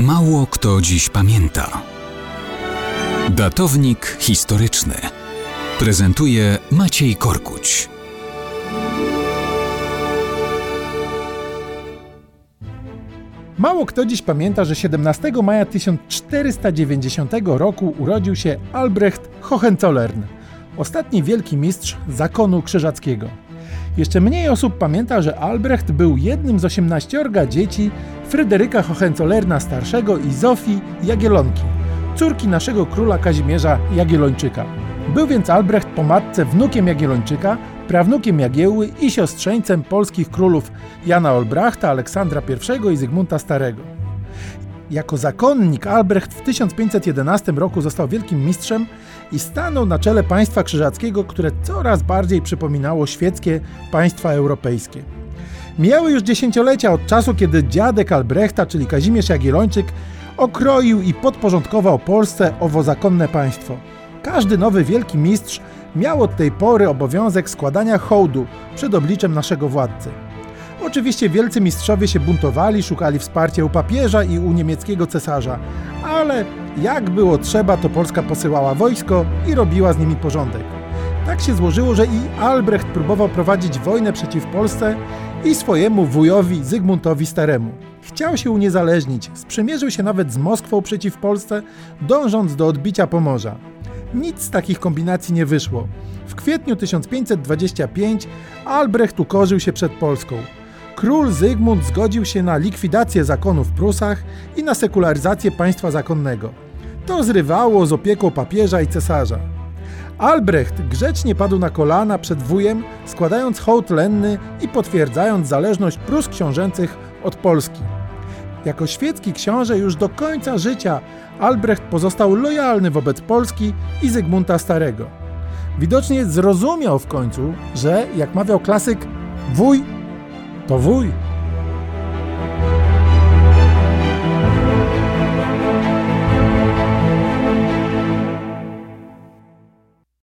Mało kto dziś pamięta. Datownik historyczny prezentuje Maciej Korkuć. Mało kto dziś pamięta, że 17 maja 1490 roku urodził się Albrecht Hohenzollern, ostatni wielki mistrz zakonu krzyżackiego. Jeszcze mniej osób pamięta, że Albrecht był jednym z 18 dzieci Fryderyka Hohenzollerna starszego i Zofii Jagiellonki, córki naszego króla Kazimierza Jagiellończyka. Był więc Albrecht po matce wnukiem Jagiellończyka, prawnukiem Jagiełły i siostrzeńcem polskich królów Jana Olbrachta, Aleksandra I i Zygmunta Starego. Jako zakonnik Albrecht w 1511 roku został wielkim mistrzem i stanął na czele państwa krzyżackiego, które coraz bardziej przypominało świeckie państwa europejskie. Mijały już dziesięciolecia od czasu, kiedy dziadek Albrechta, czyli Kazimierz Jagiellończyk, okroił i podporządkował Polsce owo zakonne państwo. Każdy nowy wielki mistrz miał od tej pory obowiązek składania hołdu przed obliczem naszego władcy. Oczywiście wielcy mistrzowie się buntowali, szukali wsparcia u papieża i u niemieckiego cesarza, ale jak było trzeba, to Polska posyłała wojsko i robiła z nimi porządek. Tak się złożyło, że i Albrecht próbował prowadzić wojnę przeciw Polsce i swojemu wujowi Zygmuntowi Staremu. Chciał się uniezależnić, sprzymierzył się nawet z Moskwą przeciw Polsce, dążąc do odbicia Pomorza. Nic z takich kombinacji nie wyszło. W kwietniu 1525 Albrecht ukorzył się przed Polską. Król Zygmunt zgodził się na likwidację zakonu w Prusach i na sekularyzację państwa zakonnego. To zrywało z opieką papieża i cesarza. Albrecht grzecznie padł na kolana przed wujem, składając hołd lenny i potwierdzając zależność Prus książęcych od Polski. Jako świecki książę już do końca życia Albrecht pozostał lojalny wobec Polski i Zygmunta Starego. Widocznie zrozumiał w końcu, że, jak mawiał klasyk, wuj to wuj.